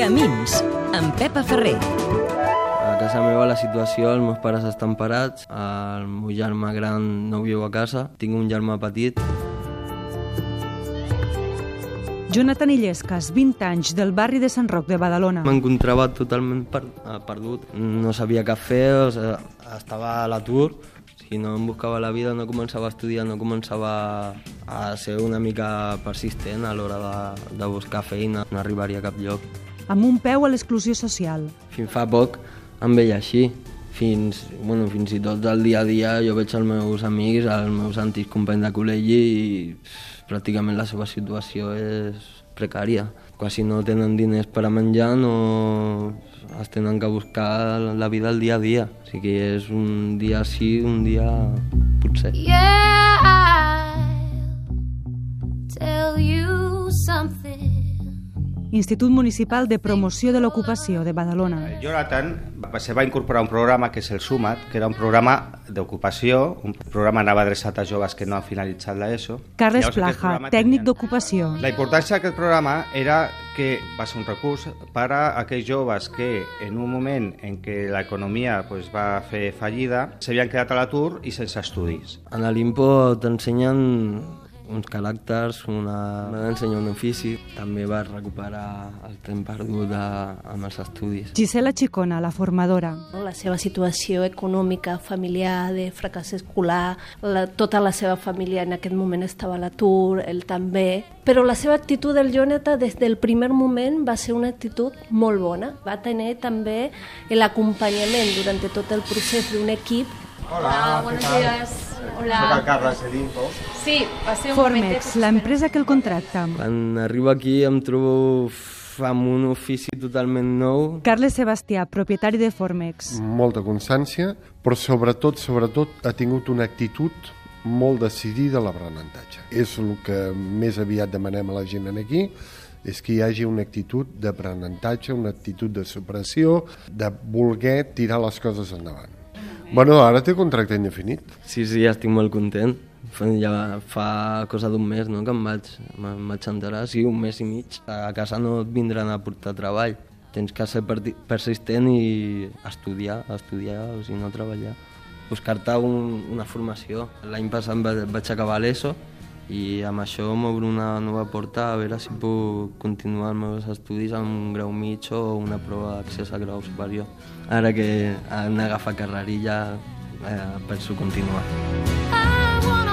Camins, amb Pepa Ferrer. A casa meva la situació, els meus pares estan parats, el meu germà gran no viu a casa, tinc un germà petit. Jonathan Illescas, 20 anys, del barri de Sant Roc de Badalona. M'encontrava totalment per, eh, perdut, no sabia què fer, o sigui, estava a l'atur, si no em buscava la vida, no començava a estudiar, no començava a ser una mica persistent a l'hora de, de buscar feina, no arribaria a cap lloc. Amb un peu a l'exclusió social. Fins fa poc em veia així, fins, bueno, fins i tot al dia a dia jo veig els meus amics, els meus antics companys de col·legi i pràcticament la seva situació és precària. Quasi no tenen diners per a menjar, no es tenen que buscar la vida al dia a dia. O sigui que és un dia sí, un dia potser. Yeah, Institut Municipal de Promoció de l'Ocupació de Badalona. El Jonathan va, se va incorporar un programa que és el SUMAT, que era un programa d'ocupació, un programa anava adreçat a joves que no han finalitzat l'ESO. Carles Llavors, Plaja, programa tècnic d'ocupació. La importància d'aquest programa era que va ser un recurs per a aquells joves que en un moment en què l'economia pues, va fer fallida s'havien quedat a l'atur i sense estudis. En l'Impo t'ensenyen uns caràcters, una... m'han d'ensenyar un ofici, també vas recuperar el temps perdut de... amb els estudis. Gisela Chicona, la formadora. La seva situació econòmica, familiar, de fracàs escolar, la, tota la seva família en aquest moment estava a l'atur, ell també. Però la seva actitud del Jonathan des del primer moment va ser una actitud molt bona. Va tenir també l'acompanyament durant tot el procés d'un equip Hola, buenos días. Hola. Soc el Carles Edimpo. Sí, va ser un Formex, l'empresa que el contracta. Quan arribo aquí em trobo amb un ofici totalment nou. Carles Sebastià, propietari de Formex. molta constància, però sobretot, sobretot ha tingut una actitud molt decidida a l'aprenentatge. És el que més aviat demanem a la gent en aquí, és que hi hagi una actitud d'aprenentatge, una actitud de supressió, de voler tirar les coses endavant. Bueno, ara té contracte indefinit. Sí, sí, estic molt content. Ja fa cosa d'un mes no, que em vaig, em vaig enterar, sí, un mes i mig. A casa no et vindran a portar treball. Tens que ser persistent i estudiar, estudiar, o si no treballar. Buscar-te un, una formació. L'any passat va- vaig acabar l'ESO i amb això m'obre una nova porta a veure si puc continuar els meus estudis amb un grau mig o una prova d'accés a grau superior. Ara que han d'agafar carrerilla eh, penso continuar. I wanna